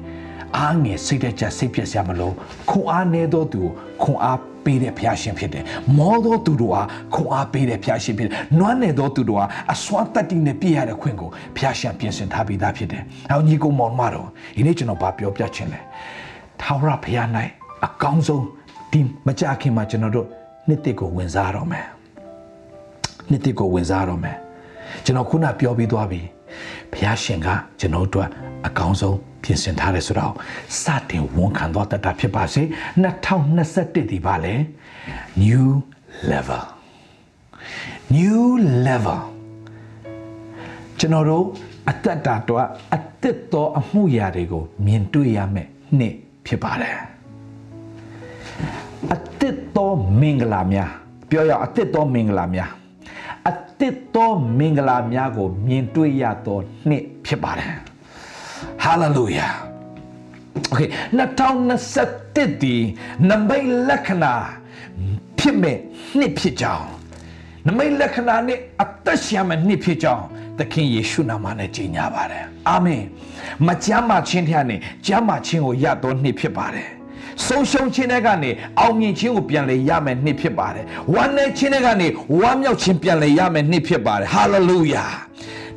အားငယ်စိတ်တကြစိတ်ပြည့်စရာမလိုခွန်အားနေသောသူခွန်အားပေးတဲ့ဘုရားရှင်ဖြစ်တယ်။မောသောသူတို့ဟာခွန်အားပေးတဲ့ဘုရားရှင်ဖြစ်တယ်။နွမ်းနယ်သောသူတို့ဟာအစွမ်းတတ္တိနဲ့ပြည့်ရတဲ့ခွင့်ကိုဘုရားရှင်ပြင်ဆင်ထားပြီးသားဖြစ်တယ်။နောက်ညီကိုမောင်မတော်ဒီနေ့ကျွန်တော်ဗာပြောပြချင်တယ်။ထာဝရဘုရား၌အကောင်းဆုံးဒီမကြခင်မှာကျွန်တော်တို့ နှစ်တစ်ကိုဝင်စားတော့မယ်နှစ်တစ်ကိုဝင်စားတော့မယ်ကျွန်တော်ခုနပြောပြီးသွားပြီဘုရားရှင်ကကျွန်တော်တို့အကောင်းဆုံးပြင်ဆင်ထားတယ်ဆိုတော့စတင်ဝန်ခံသွားတတ်တာဖြစ်ပါစေ2021ဒီပါလေ new level new level ကျွန်တော်တို့အသက်တာတော့အသက်သောအမှုရာတွေကိုမြင်တွေ့ရမယ်နှစ်ဖြစ်ပါတယ် အသက်သောမင်္ဂလာများပြောရအောင်အသက်သောမင်္ဂလာများအသက်သောမင်္ဂလာများကို မြင်တွေ့ရသောနှစ်ဖြစ်ပါတယ် hallelujah okay 2021ဒီနမိတ်လက္ခဏာဖြစ်မဲ့နှစ်ဖြစ်ကြောင်းနမိတ်လက္ခဏာနဲ့အသက်ရှင်မဲ့နှစ်ဖြစ်ကြောင်းသခင်ယေရှုနာမနဲ့ကြီးညာပါတယ်အာမင်မကြမ်းမာခြင်းထက်နဲ့ကြမ်းမာခြင်းကိုရတော်နှစ်ဖြစ်ပါတယ် ဆုံးရှုံးခြင်းတွေကနေအောင်မြင်ခြင်းကိုပြန်လေရမယ်နှစ်ဖြစ်ပါတယ်ဝမ်းနည်းခြင်းတွေကနေဝမ်းမြောက်ခြင်းပြန်လေရမယ်နှစ်ဖြစ်ပါတယ်ဟာလေလုယာ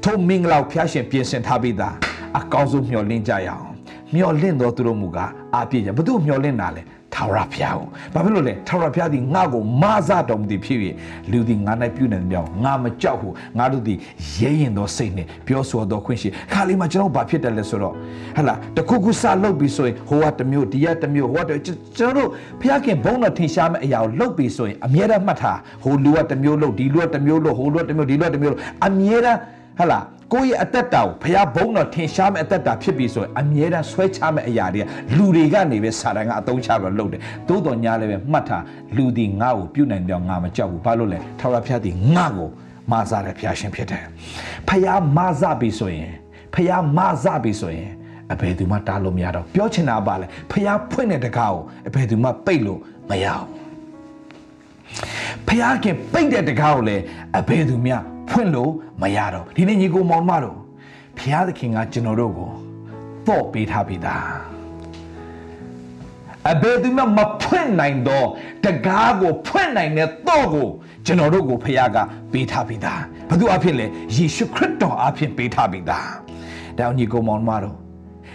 ထိုမင်္ဂလာဖျားရှင်ပြင်ဆင်ထားပြီးသားအကောင်းဆုံးမျှော်လင့်ကြရအောင်မျှော်လင့်တော်သူတို့မူကားအားပြည့်ကြဘု து မျှော်လင့်တာလဲ ထာဝရဘုရားကိုဘာဖြစ်လို့လဲထာဝရဘုရားသည်ငါ့ကိုမဆတော်မူသည်ဖြစ်၍လူသည်ငါ၌ပြုနေတယ်ကြောင့်ငါမကြောက်ဘူးငါတို့သည်ရဲရင်သောစိတ်နဲ့ပြောဆိုတော်ခွင့်ရှိခါလေးမှာကျွန်တော်ဘာဖြစ်တယ်လဲဆိုတော့ဟလာတခုခုစလုပ်ပြီးဆိုရင်ဟိုကတစ်မျိုးဒီကတစ်မျိုးဟိုကတစ်ကျွန်တော်တို့ဘုရားခင်ဘုန်းတော်ထင်ရှားမဲ့အရာကိုလုပ်ပြီးဆိုရင်အမြဲတမ်းမှတ်ထားဟိုလူကတစ်မျိုးလုပ်ဒီလူကတစ်မျိုးလုပ်ဟိုလူကတစ်မျိုးဒီလူကတစ်မျိုးလုပ်အမြဲတမ်းဟလာ ကိုယ့်ရဲ့အသက်တာကိုဘုရားဘုန်းတော်ထင်ရှားမဲ့အသက်တာဖြစ်ပြီဆိုရင်အမြဲတမ်းဆွဲချမဲ့အရာတွေကလူတွေကနေပဲစာတန်ကအသုံးချပြီးလုပ်တယ်သို့တော်ညာလည်းပဲမှတ်ထားလူဒီငါ့ကိုပြုတ်နိုင်ပြောင်းငါမကြောက်ဘူးဘာလို့လဲထာဝရဘုရားဒီငါ့ကိုမာစားတဲ့ဘုရားရှင်ဖြစ်တယ်ဘုရားမာစားပြီဆိုရင်ဘုရားမာစားပြီဆိုရင်အဘယ်သူမှတားလို့မရတော့ပြောချင်တာပါလေဘုရားဖွင့်တဲ့တကားကိုအဘယ်သူမှပိတ်လို့မရအောင်ဖျားခင်ပိတ်တဲ့တကားကိုလည်းအဘယ်သူမှ ဖွင့်လို့မရတော့ဒီနေ့ညီကိုမောင်မတို့ဖျားသခင်ကကျွန်တော်တို့ကိုတော့ပေးထားပြီးသားအဘယ်သူမှမဖွင့်နိုင်တော့တကားကိုဖွင့်နိုင်တဲ့တော့ကိုကျွန်တော်တို့ကိုဖခင်ကပေးထားပြီးသားဘုသူအဖြစ်လေယေရှုခရစ်တော်အဖြစ်ပေးထားပြီးသားဒါညီကိုမောင်မတို့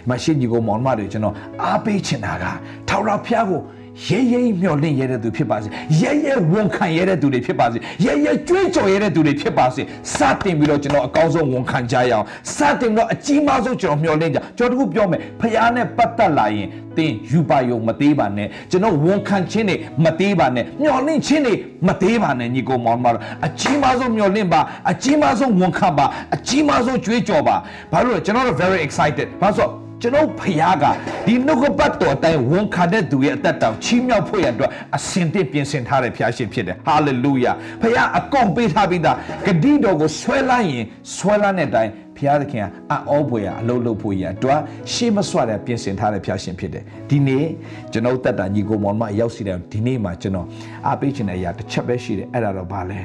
မရှိညီကိုမောင်မတို့ကျွန်တော်အားပေးချင်တာကထာဝရဘုရားကို ရဲရဲမျှော်လင့်ရတဲ့သူဖြစ်ပါစေရဲရဲဝန်ခံရတဲ့သူတွေဖြစ်ပါစေရဲရဲကြွေးကြော်ရတဲ့သူတွေဖြစ်ပါစေစတင်ပြီးတော့ကျွန်တော်အကောင်းဆုံးဝန်ခံကြရအောင်စတင်ပြီးတော့အကြီးမားဆုံးကျွန်တော်မျှော်လင့်ကြကျွန်တော်တို့ပြောမယ်ဖခင်နဲ့ပတ်သက်လာရင်သင်ယူပါယုံမသေးပါနဲ့ကျွန်တော်ဝန်ခံခြင်းတွေမသေးပါနဲ့မျှော်လင့်ခြင်းတွေမသေးပါနဲ့ညီကောင်မောင်မတော်အကြီးမားဆုံးမျှော်လင့်ပါအကြီးမားဆုံးဝန်ခံပါအကြီးမားဆုံးကြွေးကြော်ပါဘာလို့လဲကျွန်တော်တို့ very excited ဘာလို့ ကျွန်တော်ဖခင်ကဒီနှုတ်ကပတ်တော်အတိုင်းဝန်ခံတဲ့သူရဲ့အသက်တောင်ချီးမြှောက်ဖို့ရအတွက်အစင်တစ်ပြင်ဆင်ထားတဲ့ဖခင်ရှင်ဖြစ်တယ်ဟာလေလုယာဖခင်အကုန်ပေးထားပြီးသားဂတိတော်ကိုဆွဲလိုက်ရင်ဆွဲလိုက်တဲ့အတိုင်းဖခင်သခင်ကအအောပွေရအလုံးလုံးဖို့ရအတွက်ရှေ့မဆွတဲ့ပြင်ဆင်ထားတဲ့ဖခင်ရှင်ဖြစ်တယ်ဒီနေ့ကျွန်တော်တက်တာညီကိုမောင်မရောက်စီတယ်ဒီနေ့မှာကျွန်တော်အားပေးချင်တဲ့အရာတစ်ချက်ပဲရှိတယ်အဲ့ဒါတော့ဘာလဲ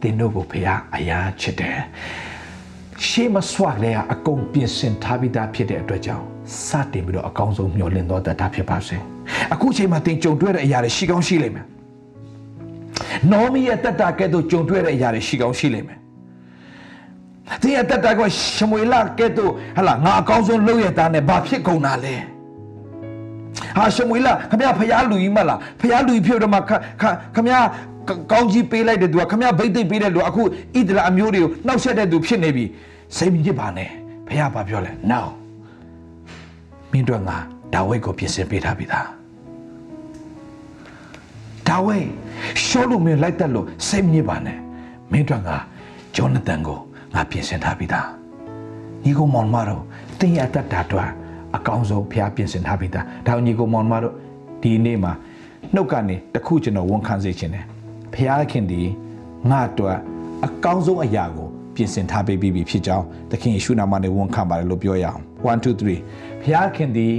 သင်တို့ကိုဖခင်အရာချစ်တယ် ရှေးမဆွလဲအကုန်ပြင်ဆင်ထားပြီးသားဖြစ်တဲ့အတွက်ကြောင့်စတင်ပြီးတော့အကောင်းဆုံးမျှော်လင့်တော်တတ်တာဖြစ်ပါစေအခုချိန်မှာသင်ကြုံတွေ့တဲ့အရာတွေရှိကောင်းရှိလိမ့်မယ်နော်မီရဲ့တတ်တာကဲ့သို့ကြုံတွေ့တဲ့အရာတွေရှိကောင်းရှိလိမ့်မယ်သင်ရဲ့တတ်တာကရှမွေလကဲ့သို့ဟလာငါအကောင်းဆုံးလုပ်ရတာနဲ့ဘာဖြစ်ကုန်တာလဲဟာရှမွေလခမရဖျားလူကြီးမလားဖျားလူကြီးဖြစ်တော့မှခမရ ကောင်းကြီးပေးလိုက်တဲ့သူကခမရဗိတ်သိပ်ပေးတဲ့လူအခုဣဒရာအမျိုးတွေကိုနှောက်ဆက်တဲ့သူဖြစ်နေပြီစိတ်မညစ်ပါနဲ့ဖျားဘာပြောလဲ now မင်းတို့ငါဒါဝိတ်ကိုပြင်ဆင်ပေးထားပြီသားဒါဝိတ်ရှောလို့မင်းလိုက်တက်လို့စိတ်မညစ်ပါနဲ့မင်းတို့ငါဂျောနသန်ကိုငါပြင်ဆင်ထားပြီသားညီကောင်မောင်မတို့တင်းရတတ်တာတော့အကောင်းဆုံးဖျားပြင်ဆင်ထားပြီသားဒါညီကောင်မောင်မတို့ဒီနေ့မှာနှုတ်ကနေတခုကျွန်တော်ဝန်ခံစေချင်တယ် ဖျားခင်ဒီငါတို့အကောင်းဆုံးအရာကိုပြင်ဆင်ထားပေးပြီးဖြစ်ကြောင်းသခင်ယေရှုနာမနဲ့ဝန်ခံပါတယ်လို့ပြောရအောင်1 2 3ဘုရားခင်သည်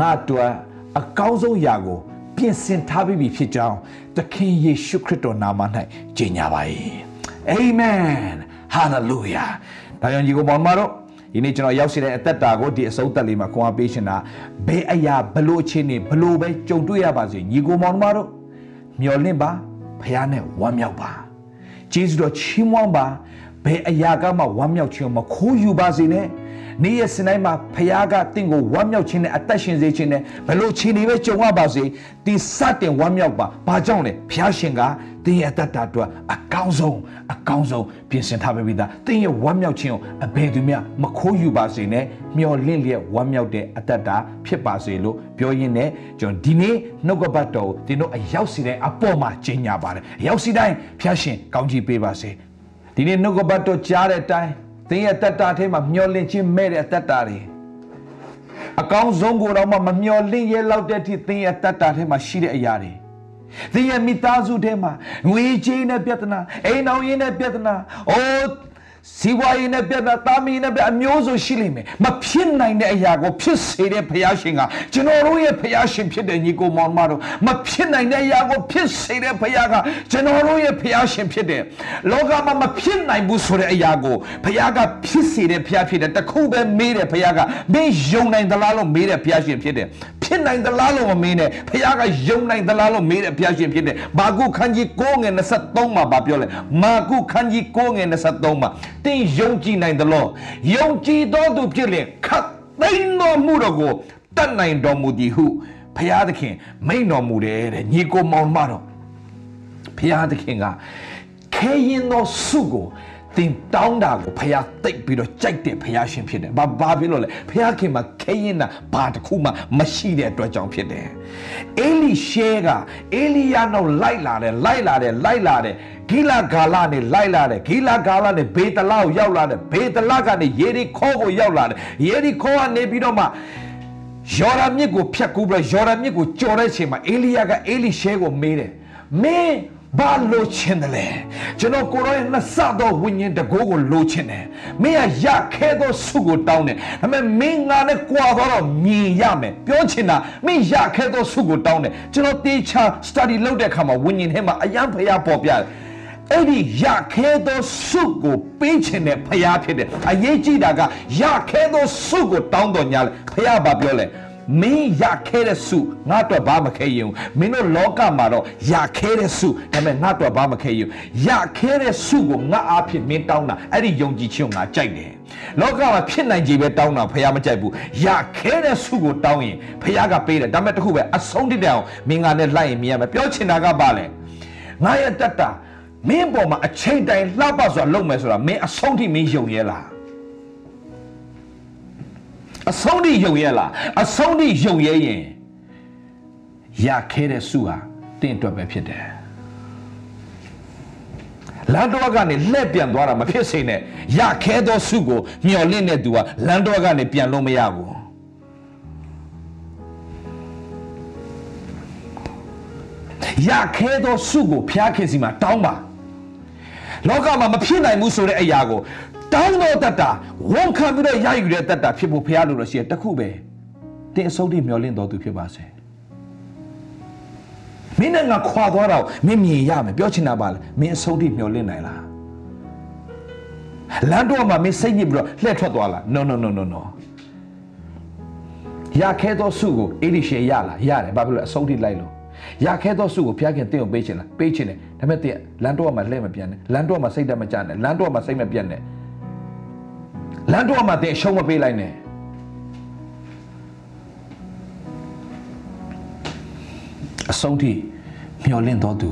ငါတို့အကောင်းဆုံးယာကိုပြင်ဆင်ထားပြီးဖြစ်ကြောင်းသခင်ယေရှုခရစ်တော်နာမ၌ကြေညာပါ၏အာမင်ဟာလေလုယာဒါကြောင့်ညီကိုမောင်မတို့ဒီနေ့ကျွန်တော်ရောက်ရှိတဲ့အသက်တာကိုဒီအစုံသက်လေးမှာခွန်အားပေးရှင်တာဘယ်အရာဘလို့ချင်းနေဘလို့ပဲကြုံတွေ့ရပါစေညီကိုမောင်မတို့မျော်လင့်ပါ ဖခင်နဲ့ဝမ်းမြောက်ပါဂျေဇုတော်ချီးမွမ်းပါဘယ်အရာကမှဝမ်းမြောက်ခြင်းမခိုးယူပါစေနဲ့ နေ့ရက်စဉ်တိုင်းမှာဖခင်ကတင့်ကိုဝမ်းမြောက်ခြင်းနဲ့အသက်ရှင်စေခြင်းနဲ့ဘလို့ခြေနေပဲကြုံရပါစေဒီစတင်ဝမ်းမြောက်ပါဘာကြောင့်လဲဖခင်ရှင်ကတင်းရဲ့အသက်တာအတွက်အကောင်းဆုံးအကောင်းဆုံးပြင်ဆင်ထားပေးပြီးသားတင်းရဲ့ဝမ်းမြောက်ခြင်းကိုအဘယ်သူမျှမခိုးယူပါစေနဲ့မျော်လင့်လျက်ဝမ်းမြောက်တဲ့အသက်တာဖြစ်ပါစေလို့ပြောရင်းနဲ့ကျွန်တော်ဒီနေ့နှုတ်ကပတ်တော်ကိုတင်းတို့အရောက်စီတိုင်းအပေါ်မှာကျင်းညာပါတယ်အရောက်စီတိုင်းဖခင်ရှင်ကောင်းချီးပေးပါစေဒီနေ့နှုတ်ကပတ်တော်ကြားတဲ့အတိုင်း သင်ရဲ့တက်တာထဲမှာမျောလင့်ခြင်းမဲ့တဲ့အသက်တာတွေအကောင်းဆုံးကိုတော့မှမမျောလင့်ရဲလောက်တဲ့အထိသင်ရဲ့တက်တာထဲမှာရှိတဲ့အရာတွေသင်ရဲ့မိသားစုထဲမှာငွေကြေးနဲ့ပြဿနာအိမ်အောင်ရေးနဲ့ပြဿနာအိုး စီဝါရေးနဲ့ပြဿနာတာမီနဲ့ပြအမျိုးစုံရှိလိမ့်မယ်မဖြစ်နိုင်တဲ့အရာကိုဖြစ်စေတဲ့ဘုရားရှင်ကကျွန်တော်တို့ရဲ့ဘုရားရှင်ဖြစ်တဲ့ညီကိုမောင်မတို့မဖြစ်နိုင်တဲ့အရာကိုဖြစ်စေတဲ့ဘုရားကကျွန်တော်တို့ရဲ့ဘုရားရှင်ဖြစ်တယ်လောကမှာမဖြစ်နိုင်ဘူးဆိုတဲ့အရာကိုဘုရားကဖြစ်စေတဲ့ဘုရားဖြစ်တယ်တခုပဲမေးတယ်ဘုရားကမင်းယုံနိုင်သလားလို့မေးတဲ့ဘုရားရှင်ဖြစ်တယ်ဖြစ်နိုင်သလားလို့မမေးနဲ့ဘုရားကယုံနိုင်သလားလို့မေးတဲ့ဘုရားရှင်ဖြစ်တယ်မာကုခန်းကြီး9ငယ်23မှာဗာပြောလဲမာကုခန်းကြီး9ငယ်23မှာ တင်းယုံကြည်နိုင်သလားယုံကြည်တော်သူဖြစ်လင်ခတ်သိမ်းတော်မူတော်ကိုတတ်နိုင်တော်မူသည်ဟုဘုရားသခင် မိန်တော်မူတယ်တဲ့ညီကိုမောင်မတော်ဘုရားသခင်ကခဲရင်သောစုကိုတင်တောင်းတာကိုဖះတိတ်ပြီးတော့ကြိုက်တဲ့ဖះရှင်ဖြစ်တယ်။ဘာဘာဖြစ်လို့လဲ။ဖះခင်မှာခဲရင်တာဘာတစ်ခုမှမရှိတဲ့အတွက်ကြောင့်ဖြစ်တယ်။အေလိရှဲကအေလိယနောက်လိုက်လာတယ်လိုက်လာတယ်လိုက်လာတယ် ဂိလာဂါလနဲ့လိုက်လာတယ်ဂိလာဂါလနဲ့ဘေတလကိုရောက်လာတယ်ဘေတလကနေယေရီခေါကိုရောက်လာတယ်ယေရီခေါကနေပြီးတော့မှယော်ဒန်မြစ်ကိုဖြတ်ကူးပြီးတော့ယော်ဒန်မြစ်ကိုကျော်တဲ့အချိန်မှာအေလိယကအေလိရှဲကိုမေးတယ်မင်းဘာလိုချင်တယ်လဲကျွန်တော်ကိုရောရဲ့နှစ်ဆသောဝိညာဉ်တကိုးကိုလိုချင်တယ်မင်းကရခဲသောဆုကိုတောင်းတယ်ဒါပေမဲ့မင်းငါနဲ့ကြွာတော့မြင်ရမယ်ပြောချင်တာမင်းရခဲသောဆုကိုတောင်းတယ်ကျွန်တော်တေချာ study လုပ်တဲ့အခါမှာဝိညာဉ်ထဲမှာအယံဖျားပေါ်ပြတယ် အဲ့ဒီရခဲသောဆုကိုပေးခြင်းနဲ့ဖျားဖြစ်တယ်အရေးကြီးတာကရခဲသောဆုကိုတောင်းတော်ညာလေဖျားဘာပြောလဲမင်းရခဲတဲ့စုငါတော့ဘာမခဲရင်မင်းတို့လောကမှာတော့ရခဲတဲ့စုဒါပေမဲ့ငါတော့ဘာမခဲရင်ရခဲတဲ့စုကိုငါအားဖြင့်မင်းတောင်းတာအဲ့ဒီယုံကြည်ခြင်းကိုငါကြိုက်တယ်လောကမှာဖြစ်နိုင်ကြပဲတောင်းတာဖះမကြိုက်ဘူးရခဲတဲ့စုကိုတောင်းရင်ဖះကပေးတယ်ဒါပေမဲ့တခုပဲအဆုံးတိတဲ့အောင်မင်းငါနဲ့လိုက်ရင်မြင်ရမယ်ပြောချင်တာကပါလေငါရဲ့တတ်တာ မင်းပေါ်မှာအချိန်တိုင်းလှပစွာလုပ်မယ်ဆိုတာမင်းအဆုံးထိမင်းယုံရဲလားအဆုံးထိယုံရဲလားအဆုံးထိယုံရဲရင်ရခဲတဲ့စုဟာတင့်အတွက်ပဲဖြစ်တယ်လန်တော့ကနေလှည့်ပြန်သွားတာမဖြစ်စေနဲ့ရခဲသောစုကိုမျော်လင့်တဲ့သူကလန်တော့ကနေပြန်လို့မရဘူးရခဲသောစုကိုဖျားခင်စီမှာတောင်းပါ လောကမှာမဖြစ်နိုင်ဘူးဆိုတဲ့အရာကိုတောင်းတော့တတ်တာဝန်ခံပြီးတော့ရယူတဲ့တတ်တာဖြစ်ဖို့ဖျားလို့လို့ရှိရင်တခုပဲတင်းအစုပ်တွေမျောလင့်တော်သူဖြစ်ပါစေမင်းနဲ့ငါခွာသွားတော့မင်းမြင်ရမယ်ပြောချင်တာပါလေမင်းအစုပ်တွေမျောလင့်နိုင်လားလမ်းတော့မှာမင်းစိတ်ညစ်ပြီးတော့လှည့်ထွက်သွားလား no no no no no ရခဲသောစုကိုအေဒီရှေရလားရတယ်ဘာဖြစ်လို့အဆုံးထိလိုက်လို့ ရခဲသောစုကိုဖျားခင်တင်းကိုပေးချင်လားပေးချင်တယ်ဒါပေမဲ့တင်းလမ်းတော့မှာလှည့်မပြန်နဲ့လမ်းတော့မှာစိတ်တမကြနဲ့လမ်းတော့မှာစိတ်မပြတ်နဲ့လမ်းတော့မှာတင်းအရှုံးမပေးလိုက်နဲ့အဆုံးထိမျောလင့်တော်သူ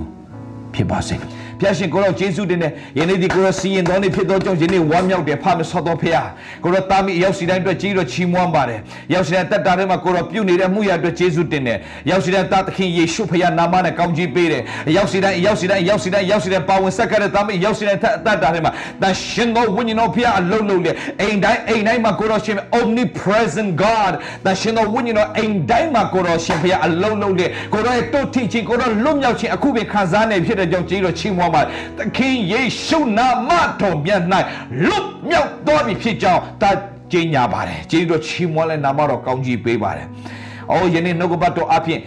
ဖြစ်ပါစေ ဖျားရှင်ကိုရောယေရှုတင်တဲ့ယနေ့ဒီကိုရောစီရင်တော်နေဖြစ်သောကြောင့်ယနေ့ဝမ်းမြောက်တယ်ဖမဆော့တော်ဖျားကိုရောတာမီရောက်စီတိုင်းအတွက်ကြီးတော့ချီးမွမ်းပါတယ်ရောက်စီတိုင်းတက်တာထဲမှာကိုရောပြုတ်နေတဲ့မှုရအတွက်ယေရှုတင်တယ်ရောက်စီတိုင်းတာသခင်ယေရှုဖျားနာမနဲ့ကောင်းကြီးပေးတယ်ရောက်စီတိုင်းရောက်စီတိုင်းရောက်စီတိုင်းရောက်စီတိုင်းပါဝင်ဆက်ခဲ့တဲ့တာမီရောက်စီတိုင်းတက်တာထဲမှာတန်ရှင်သောဝိညာဉ်တော်ဖျားအလုံးလုံးလေအိမ်တိုင်းအိမ်တိုင်းမှာကိုရောရှင် omnipresent God တန်ရှင်သောဝိညာဉ်တော်အိမ်တိုင်းမှာကိုရောရှင်ဖျားအလုံးလုံးလေကိုရောရဲ့တုတ်ထီချင်းကိုရောလွတ်မြောက်ခြင်းအခုပဲခံစားနေဖြစ်တဲ့ကြောင့်ကြီးတော့ချီးမွမ်းပါသခင်ယေရှုနာမတော်မြတ်၌လွတ်မြောက်တော်ပြီဖြစ်ကြောင်းတာကျင်းညာပါတယ်ကျေးဇူးတော်ချီးမွမ်းလဲနာမတော်ကောင်းကြီးပေးပါတယ်။အော်ယနေ့နှုတ်ကပတ်တော်အပြင်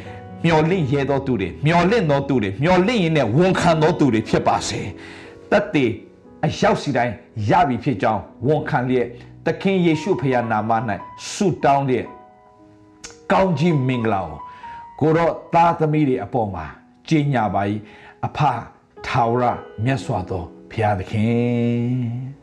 မျော်လင့်ရဲသောသူတွေမျော်လင့်သောသူတွေမျော်လင့်ရင်နဲ့ဝန်ခံသောသူတွေဖြစ်ပါစေ။တတ်တည်အရောက်စီတိုင်းရပြီဖြစ်ကြောင်းဝန်ခံလျက်သခင်ယေရှုဖခင်နာမ၌ဆုတောင်းလျက်ကောင်းကြီးမင်္ဂလာကိုကိုတော့သားသမီးတွေအပေါ်မှာကျင်းညာပါ၏အဖ ထာဝရမြတ်စွာသောဘုရားသခင်